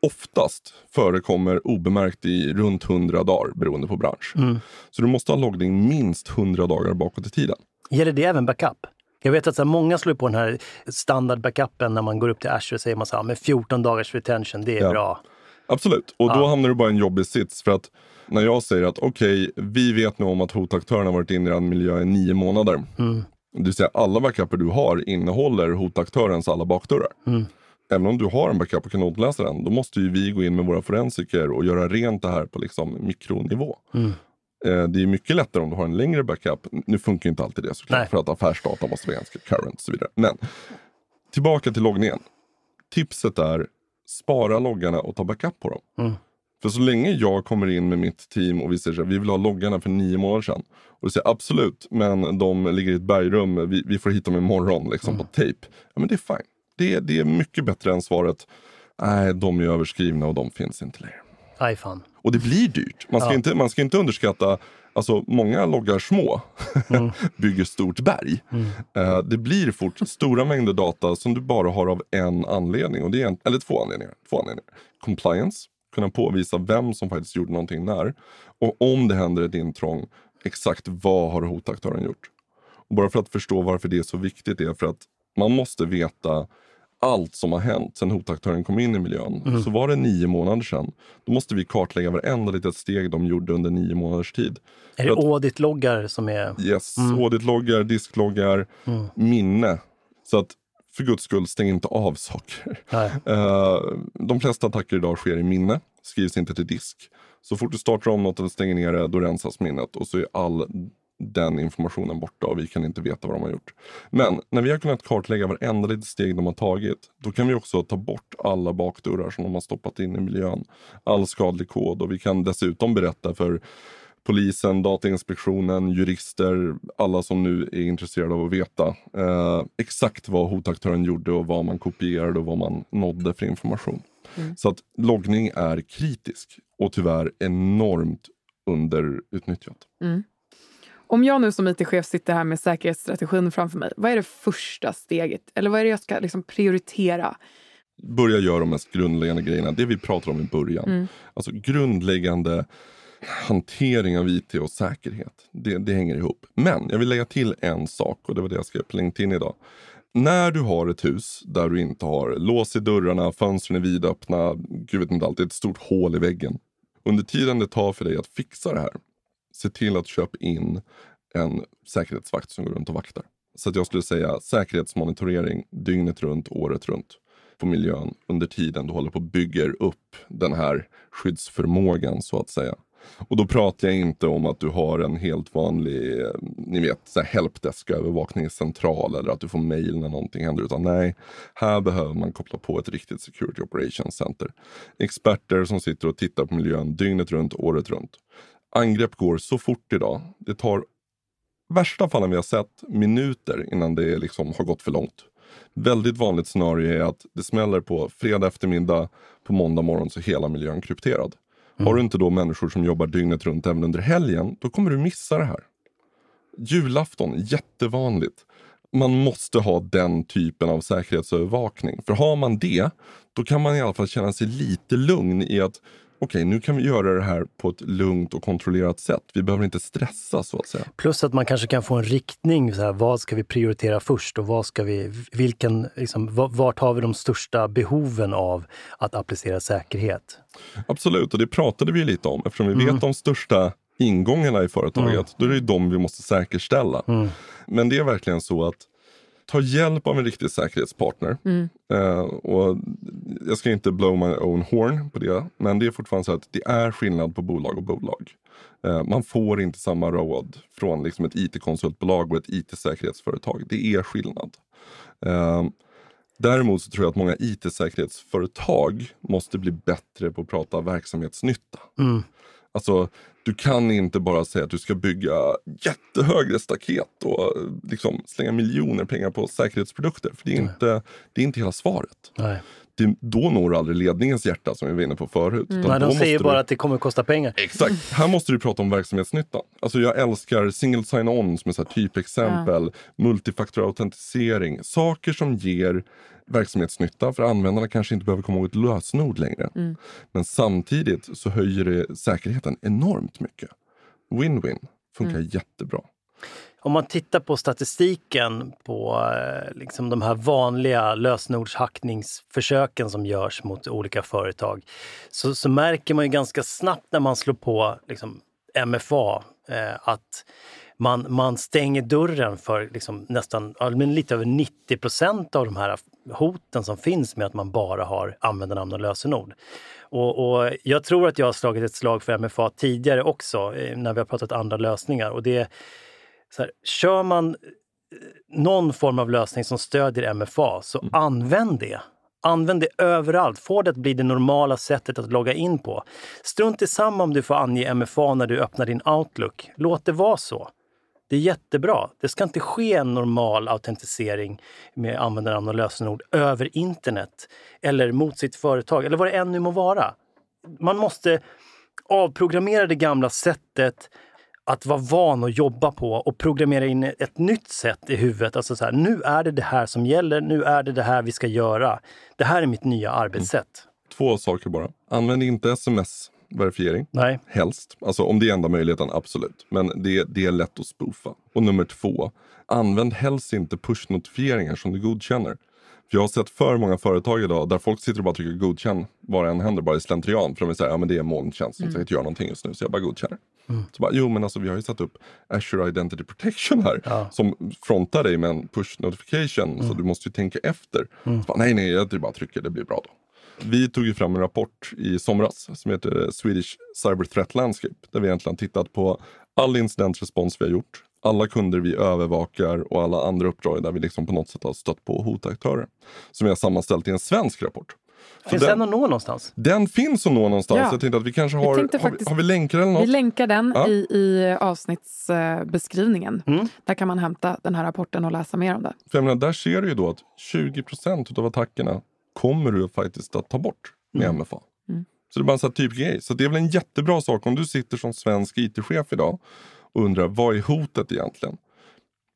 oftast förekommer obemärkt i runt 100 dagar beroende på bransch. Mm. Så du måste ha loggning minst 100 dagar bakåt i tiden. Gäller det även backup? Jag vet att så här, många slår på den här standard backupen när man går upp till Azure och säger man så här, med 14 dagars retention, det är Ja. bra. Absolut, och då Ja. hamnar du bara i en jobbig sits. För att när jag säger att okej, vi vet nu om att hotaktören har varit inne i en miljö i nio månader. Mm. Det vill säga alla backuper du har innehåller hotaktörens alla bakdörrar. Mm. Även om du har en backup och kan återläsa den, då måste ju vi gå in med våra forensiker och göra rent det här på liksom mikronivå. Mm. Eh, Det är mycket lättare om du har en längre backup. Nu funkar inte alltid det såklart, Nej. för att affärsdata måste vara ganska current och så vidare. Men tillbaka till loggningen. Tipset är spara loggarna och ta backup på dem. Mm. För så länge jag kommer in med mitt team och vi säger att vi vill ha loggarna för nio månader sedan. Och vi säger absolut, men de ligger i ett bergrum, vi, vi får hit dem imorgon liksom, på tejp. Ja men det är fine. Det, det är mycket bättre än svaret, nej de är överskrivna och de finns inte längre. Aj fan. Och det blir dyrt. Man ska, Ja. inte, man ska inte underskatta, alltså många loggar små Mm. bygger stort berg. Eh, det blir fort stora mängder data som du bara har av en anledning. Och det är en, eller två anledningar, två anledningar. Compliance, kunna påvisa vem som faktiskt gjorde någonting när. Och om det händer ett intrång, exakt vad har hotaktören gjort? Och bara för att förstå varför det är så viktigt är för att man måste veta allt som har hänt sedan hotaktören kom in i miljön. Så var det nio månader sedan. Då måste vi kartlägga varenda litet steg de gjorde under nio månaders tid. Är det att- audit-loggar som är... Yes, auditloggar, diskloggar, minne. Så att för guds skull, stäng inte av saker. Eh, de flesta attacker idag sker i minne, skrivs inte till disk. Så fort du startar om något eller stänger ner det, då rensas minnet och så är all den informationen borta och vi kan inte veta vad de har gjort. Men när vi har kunnat kartlägga varenda litet steg de har tagit, då kan vi också ta bort alla bakdörrar som de har stoppat in i miljön. All skadlig kod och vi kan dessutom berätta för polisen, Datainspektionen, jurister, alla som nu är intresserade av att veta eh, exakt vad hotaktören gjorde och vad man kopierade och vad man nådde för information. Så att loggning är kritisk och tyvärr enormt underutnyttjat. Om jag nu som it-chef sitter här med säkerhetsstrategin framför mig, vad är det första steget? Eller vad är det jag ska liksom prioritera? Börja göra de mest grundläggande grejerna, det vi pratar om i början. Alltså grundläggande hantering av IT och säkerhet. Det, det hänger ihop. Men jag vill lägga till en sak och det var det jag skrev på LinkedIn idag. När du har ett hus där du inte har lås i dörrarna, fönstren är vidöppna, gud vet inte allt, det är ett stort hål i väggen. Under tiden det tar för dig att fixa det här, se till att köpa in en säkerhetsvakt som går runt och vaktar. Så att jag skulle säga säkerhetsmonitorering dygnet runt, året runt på miljön under tiden du håller på och bygger upp den här skyddsförmågan så att säga. Och då pratar jag inte om att du har en helt vanlig, eh, ni vet, så här helpdesk-övervakningscentral eller att du får mail när någonting händer. Utan nej, här behöver man koppla på ett riktigt Security Operations Center. Experter som sitter och tittar på miljön dygnet runt, året runt. Angrepp går så fort idag. Det tar värsta fallen vi har sett minuter innan det liksom har gått för långt. Väldigt vanligt scenario är att det smäller på fredag eftermiddag, på måndag morgon så är hela miljön krypterad. Har du inte då människor som jobbar dygnet runt även under helgen, då kommer du missa det här. Julafton, jättevanligt. Man måste ha den typen av säkerhetsövervakning. För har man det, då kan man i alla fall känna sig lite lugn i att okej, nu kan vi göra det här på ett lugnt och kontrollerat sätt. Vi behöver inte stressa så att säga. Plus att man kanske kan få en riktning. Så här, vad ska vi prioritera först och vad ska vi, vilken, liksom, va- vart har vi de största behoven av att applicera säkerhet? Absolut, och det pratade vi lite om. Eftersom vi vet de största ingångarna i företaget, då är det de vi måste säkerställa. Men det är verkligen så att ta hjälp av en riktig säkerhetspartner. Eh, och jag ska inte blow my own horn på det, men det är fortfarande så att det är skillnad på bolag och bolag. Eh, man får inte samma råd från liksom ett IT-konsultbolag och ett IT-säkerhetsföretag. Det är skillnad. Eh, Däremot så tror jag att många IT-säkerhetsföretag måste bli bättre på att prata verksamhetsnytta. Mm. Alltså, du kan inte bara säga att du ska bygga jättehögre staket och liksom slänga miljoner pengar på säkerhetsprodukter. För det är, inte, det är inte hela svaret. Nej. Det, då når du aldrig ledningens hjärta som vi var inne på förut. utan Nej, de säger bara du... att det kommer att kosta pengar. Exakt. Här måste du prata om verksamhetsnytta. Alltså jag älskar single sign-on som är så här typexempel. Multifaktor autentisering. Saker som ger verksamhetsnytta för användarna kanske inte behöver komma ihåg ett lösenord längre. Men samtidigt så höjer det säkerheten enormt mycket. Win-win. Funkar jättebra. Om man tittar på statistiken på eh, liksom de här vanliga lösenordshackningsförsöken som görs mot olika företag så, så märker man ju ganska snabbt när man slår på liksom, MFA eh, att man, man stänger dörren för liksom nästan men lite över 90 procent av de här hoten som finns med att man bara har användarnamn och lösenord. Och, och jag tror att jag har slagit ett slag för MFA tidigare också eh, när vi har pratat andra lösningar. Och det, så här, kör man eh, någon form av lösning som stödjer MFA, så använd det. Använd det överallt. Få det att bli det normala sättet att logga in på. Strunt i samma om du får ange MFA när du öppnar din Outlook. Låt det vara så. Det är jättebra. Det ska inte ske en normal autentisering med användarnamn och lösenord över internet eller mot sitt företag eller vad det än må vara. Man måste avprogrammera det gamla sättet att vara van att jobba på och programmera in ett nytt sätt i huvudet. Alltså så här, nu är det det här som gäller, nu är det det här vi ska göra. Det här är mitt nya arbetssätt. Två saker bara. Använd inte sms-verifiering. Nej. Helst. Alltså om det är enda möjligheten, absolut. Men det, det är lätt att spoofa. Och nummer två, använd helst inte push-notifieringar som du godkänner. För jag har sett för många företag idag där folk sitter och bara trycker godkänn vad det än händer, bara i slentrian. För de säga, ja men det är molntjänst som ska inte göra någonting just nu, så jag bara godkänner. Så bara, jo men alltså vi har ju satt upp Azure Identity Protection här Ja. som frontar dig med en push notification. Så du måste ju tänka efter. Så bara, nej nej, jag bara trycker, det blir bra då. Vi tog ju fram en rapport i somras som heter Swedish Cyber Threat Landscape. Där vi egentligen tittat på all incident-respons vi har gjort, alla kunder vi övervakar och alla andra uppdrag där vi liksom på något sätt har stött på hotaktörer. Som vi har sammanställt i en svensk rapport. Så Finns den att nå någonstans? den finns att nå någonstans. Ja. Jag tänkte att vi kanske har, har, vi, faktiskt- har vi länkar eller något? Vi länkar den Ja. i, i avsnittsbeskrivningen. Mm. Där kan man hämta den här rapporten och läsa mer om det. För menar, där ser du ju då att 20% av attackerna kommer du faktiskt att ta bort med MFA. Mm. Så det är bara en sån här typ grej. Så det är väl en jättebra sak om du sitter som svensk IT-chef idag och undrar vad är hotet egentligen?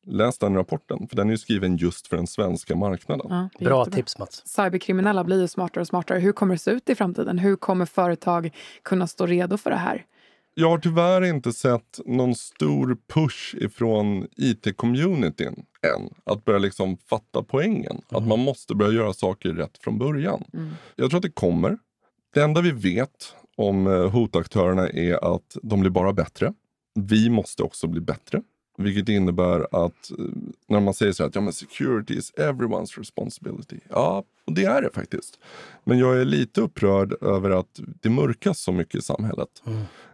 Läs den rapporten, för den är ju skriven just för den svenska marknaden. Ja, Bra jättebra. tips Mats. Cyberkriminella blir ju smartare och smartare. Hur kommer det se ut i framtiden? Hur kommer företag kunna stå redo för det här? Jag har tyvärr inte sett någon stor push ifrån IT-communityn än. Att börja liksom fatta poängen. Att man måste börja göra saker rätt från början. Jag tror att det kommer. Det enda vi vet om eh, hotaktörerna är att de blir bara bättre. Vi måste också bli bättre. Vilket innebär att eh, när man säger så här att ja, men security is everyone's responsibility. Ja, och det är det faktiskt. Men jag är lite upprörd över att det mörkas så mycket i samhället.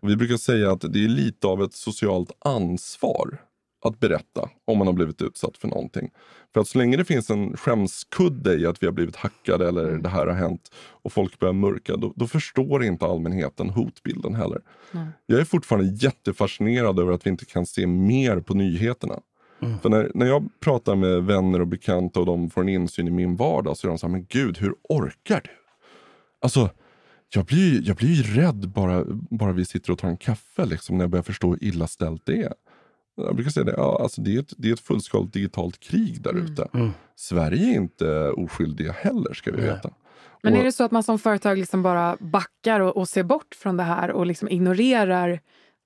Vi brukar säga att det är lite av ett socialt ansvar att berätta om man har blivit utsatt för någonting. För att så länge det finns en skämskudde i att vi har blivit hackade eller det här har hänt och folk börjar mörka, då, då förstår inte allmänheten hotbilden heller. Jag är fortfarande jättefascinerad över att vi inte kan se mer på nyheterna. För när, när jag pratar med vänner och bekanta och de får en insyn i min vardag så är de så här, men gud hur orkar du? Alltså, jag blir, jag blir rädd bara, bara vi sitter och tar en kaffe liksom, när jag börjar förstå hur illa ställt det är. Jag brukar säga det, ja, alltså det, är ett, det är ett fullskaligt digitalt krig där ute. Sverige är inte oskyldiga heller ska vi Nej. veta. Men Och- är det så att man som företag liksom bara backar och, och ser bort från det här och liksom ignorerar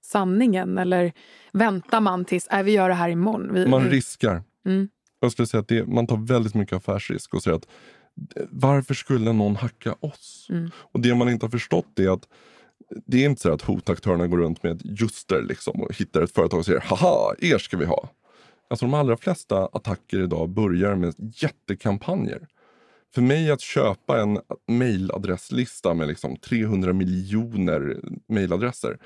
sanningen? Eller väntar man tills äh, vi gör det här imorgon? Vi, Man vi, riskar. Mm. Jag skulle säga att det, man tar väldigt mycket affärsrisk och säger att varför skulle någon hacka oss? Mm. Och det man inte har förstått är att det är inte så att hotaktörerna går runt med ett ljuster liksom och hittar ett företag och säger haha, er ska vi ha. Alltså de allra flesta attacker idag börjar med jättekampanjer. För mig att köpa en mailadresslista med liksom 300 miljoner mailadresser,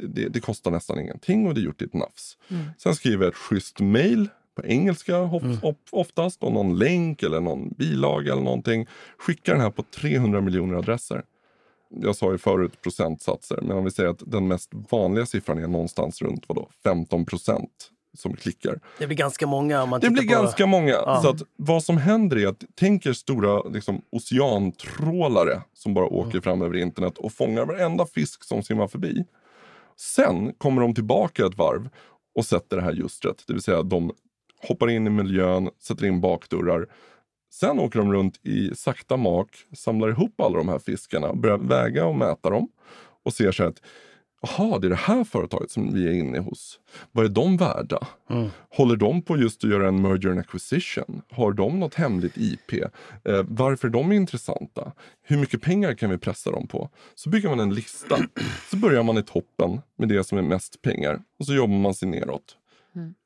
det, det kostar nästan ingenting och det är gjort i ett nafs. Sen skriver jag ett schysst mail på engelska of, of, oftast och någon länk eller någon bilaga eller någonting. Skickar den här på 300 miljoner adresser. Jag sa ju förut procentsatser, men om vi säger att den mest vanliga siffran är någonstans runt vadå, 15 procent som klickar. Det blir ganska många om man Det blir på... ganska många. Så att vad som händer är att tänk er stora liksom, oceantrålare som bara åker fram över internet och fångar varenda fisk som simmar förbi. Sen kommer de tillbaka ett varv och sätter det här ljustret. Det vill säga de hoppar in i miljön, sätter in bakdörrar. Sen åker de runt i sakta mak, samlar ihop alla de här fiskarna, börjar väga och mäta dem och ser så här att Jaha, det är det här företaget som vi är inne hos. Vad är de värda? Håller de på just att göra en merger and acquisition? Har de något hemligt IP? Eh, varför är de intressanta? Hur mycket pengar kan vi pressa dem på? Så bygger man en lista. Så börjar man i toppen med det som är mest pengar och så jobbar man sig neråt.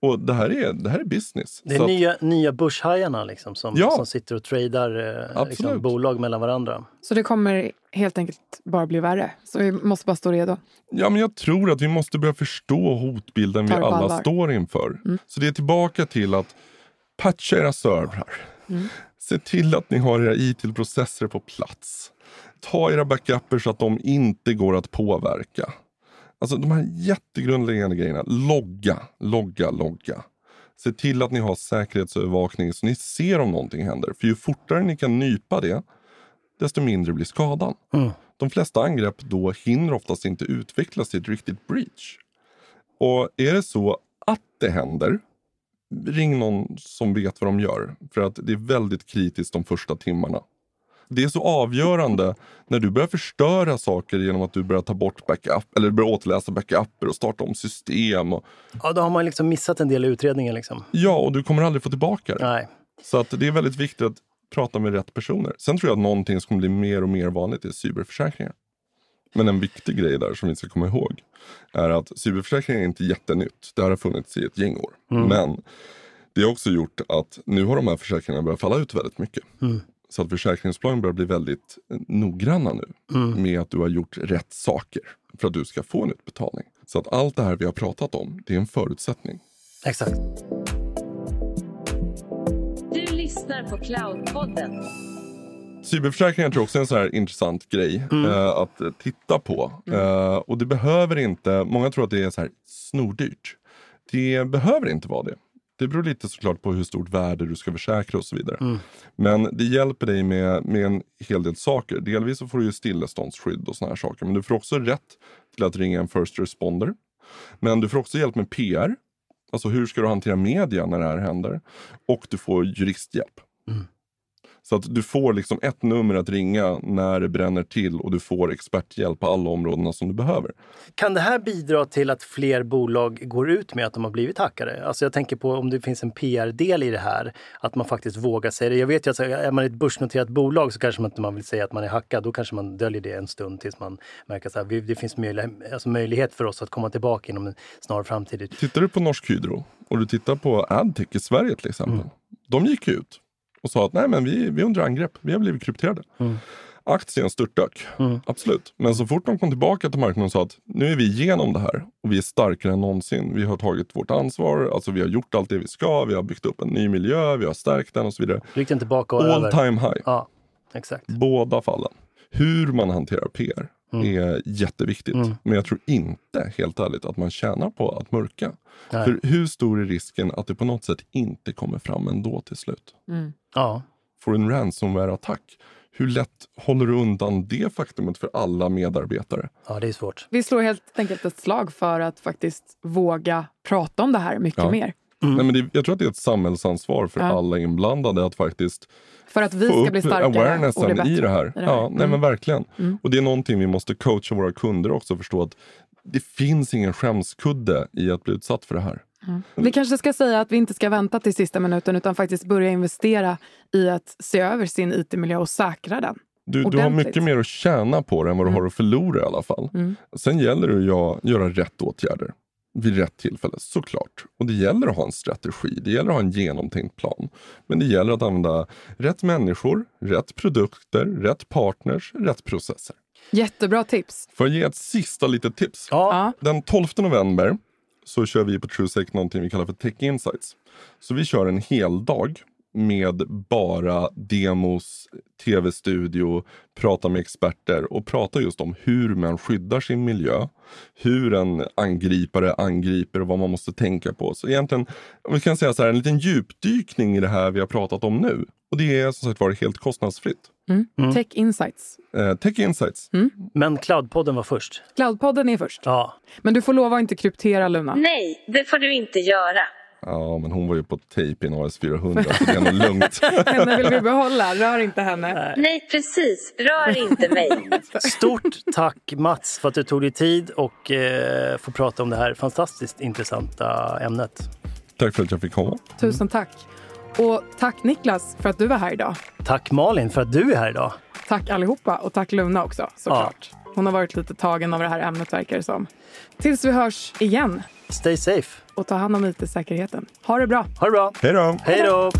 Och det här är, det här är business. Det är Så att- nya, nya börshajarna liksom, som, Ja. som sitter och tradar eh, liksom, bolag mellan varandra. Så det kommer helt enkelt bara bli värre. Så vi måste bara stå redo. Ja, men jag tror att vi måste börja förstå hotbilden vi Ta det på alla allvar. står inför. Så det är tillbaka till att patcha era servrar. Se till att ni har era IT-processer på plats. Ta era backuper så att de inte går att påverka. Alltså de här jättegrundläggande grejerna. Logga, logga, logga. Se till att ni har säkerhetsövervakning så ni ser om någonting händer. För ju fortare ni kan nypa det, desto mindre blir skadan. De flesta angrepp då hinner oftast inte utvecklas till ett riktigt breach. Och är det så att det händer, ring någon som vet vad de gör. För att det är väldigt kritiskt de första timmarna. Det är så avgörande när du börjar förstöra saker genom att du börjar ta bort backup eller börjar återläsa backuper och starta om system. Och, Ja, då har man liksom missat en del i utredningen. Liksom. ja, och du kommer aldrig få tillbaka det. Nej. Så att det är väldigt viktigt att prata med rätt personer. Sen tror jag att någonting som kommer bli mer och mer vanligt är cyberförsäkringar. Men en viktig grej där som vi ska komma ihåg är att cyberförsäkringar är inte jättenytt. Det här har funnits i ett gäng år. Men det har också gjort att nu har de här försäkringarna börjat falla ut väldigt mycket. Så att försäkringsbolagen börjar bli väldigt eh, noggranna nu med att du har gjort rätt saker för att du ska få en utbetalning. Så att allt det här vi har pratat om, det är en förutsättning. Exakt. Du lyssnar på Cloudpodden. Cyberförsäkringar tror jag också är en sån här intressant grej eh, att eh, titta på. Eh, och det behöver inte, många tror att det är så här snordyrt. Det behöver inte vara det. Det beror lite såklart på hur stort värde du ska försäkra och så vidare. Men det hjälper dig med, med en hel del saker. Delvis så får du ju stilleståndsskydd och såna här saker. Men du får också rätt till att ringa en first responder. Men du får också hjälp med PR. Alltså hur ska du hantera media när det här händer? Och du får juristhjälp. Så att du får liksom ett nummer att ringa när det bränner till och du får experthjälp på alla områdena som du behöver. Kan det här bidra till att fler bolag går ut med att de har blivit hackade? Alltså jag tänker på om det finns en PR-del i det här, att man faktiskt vågar säga det. Jag vet ju att är man ett börsnoterat bolag så kanske man inte man vill säga att man är hackad. Då kanske man döljer det en stund tills man märker att det finns möjlighet, alltså möjlighet för oss att komma tillbaka inom en snar framtid. Tittar du på Norsk Hydro och du tittar på Adtech i Sverige till exempel. De gick ut och sa att nej men vi, vi är under angrepp, vi har blivit krypterade. Aktien störtdök, absolut. Men så fort de kom tillbaka till marknaden och sa att nu är vi igenom det här och vi är starkare än någonsin. Vi har tagit vårt ansvar, alltså vi har gjort allt det vi ska, vi har byggt upp en ny miljö, vi har stärkt den och så vidare. Gick tillbaka och All över. time high. Ja, exakt. Båda fallen. Hur man hanterar PR är jätteviktigt. Men jag tror inte, helt ärligt, att man tjänar på att mörka. Nej. För hur stor är risken att det på något sätt inte kommer fram ändå till slut? Ja. Får en ransomware-attack, hur lätt håller du undan det faktumet för alla medarbetare? ja, det är svårt. Vi slår helt enkelt ett slag för att faktiskt våga prata om det här mycket Ja. mer. Nej, men det, jag tror att det är ett samhällsansvar för Ja. alla inblandade att faktiskt För att vi få ska bli starkare och bli awarenessen bättre i det här. i Ja, nej, Mm. men verkligen. Och det är någonting vi måste coacha våra kunder också förstå att det finns ingen skämskudde i att bli utsatt för det här. Vi kanske ska säga att vi inte ska vänta till sista minuten utan faktiskt börja investera i att se över sin IT-miljö och säkra den. Du, du har mycket mer att tjäna på det än vad du har att förlora i alla fall. Sen gäller det att göra rätt åtgärder vid rätt tillfälle, såklart. Och det gäller att ha en strategi, det gäller att ha en genomtänkt plan. Men det gäller att använda rätt människor, rätt produkter, rätt partners, rätt processer. Jättebra tips. Får jag ge ett sista litet tips? Ja. Den 12 november så kör vi på TrueSec någonting vi kallar för Tech Insights. Så vi kör en hel dag med bara demos, tv-studio, prata med experter och prata just om hur man skyddar sin miljö. Hur en angripare angriper och vad man måste tänka på. Så egentligen, vi kan säga så här, en liten djupdykning i det här vi har pratat om nu. Och det är som sagt varit helt kostnadsfritt. Mm. Tech Insights. Eh, Tech Insights. Men Cloudpodden var först. Cloudpodden är först. Ja. Men du får lova att inte kryptera Luna. Nej, det får du inte göra. Ja, men hon var ju på tejp i en AS400 så det är nog lugnt. Henne vill vi behålla. Rör inte henne. Nej, precis. Rör inte mig. Stort tack Mats för att du tog dig tid och eh, får prata om det här fantastiskt intressanta ämnet. Tack för att jag fick komma. Tusen tack. Och tack Niklas för att du var här idag. Tack Malin för att du är här idag. Tack allihopa och tack Luna också såklart. Hon har varit lite tagen av det här ämnet verkar det som. Tills vi hörs igen Stay safe. och ta hand om IT-säkerheten. Ha det bra! Ha det bra. Hej då! Hej då!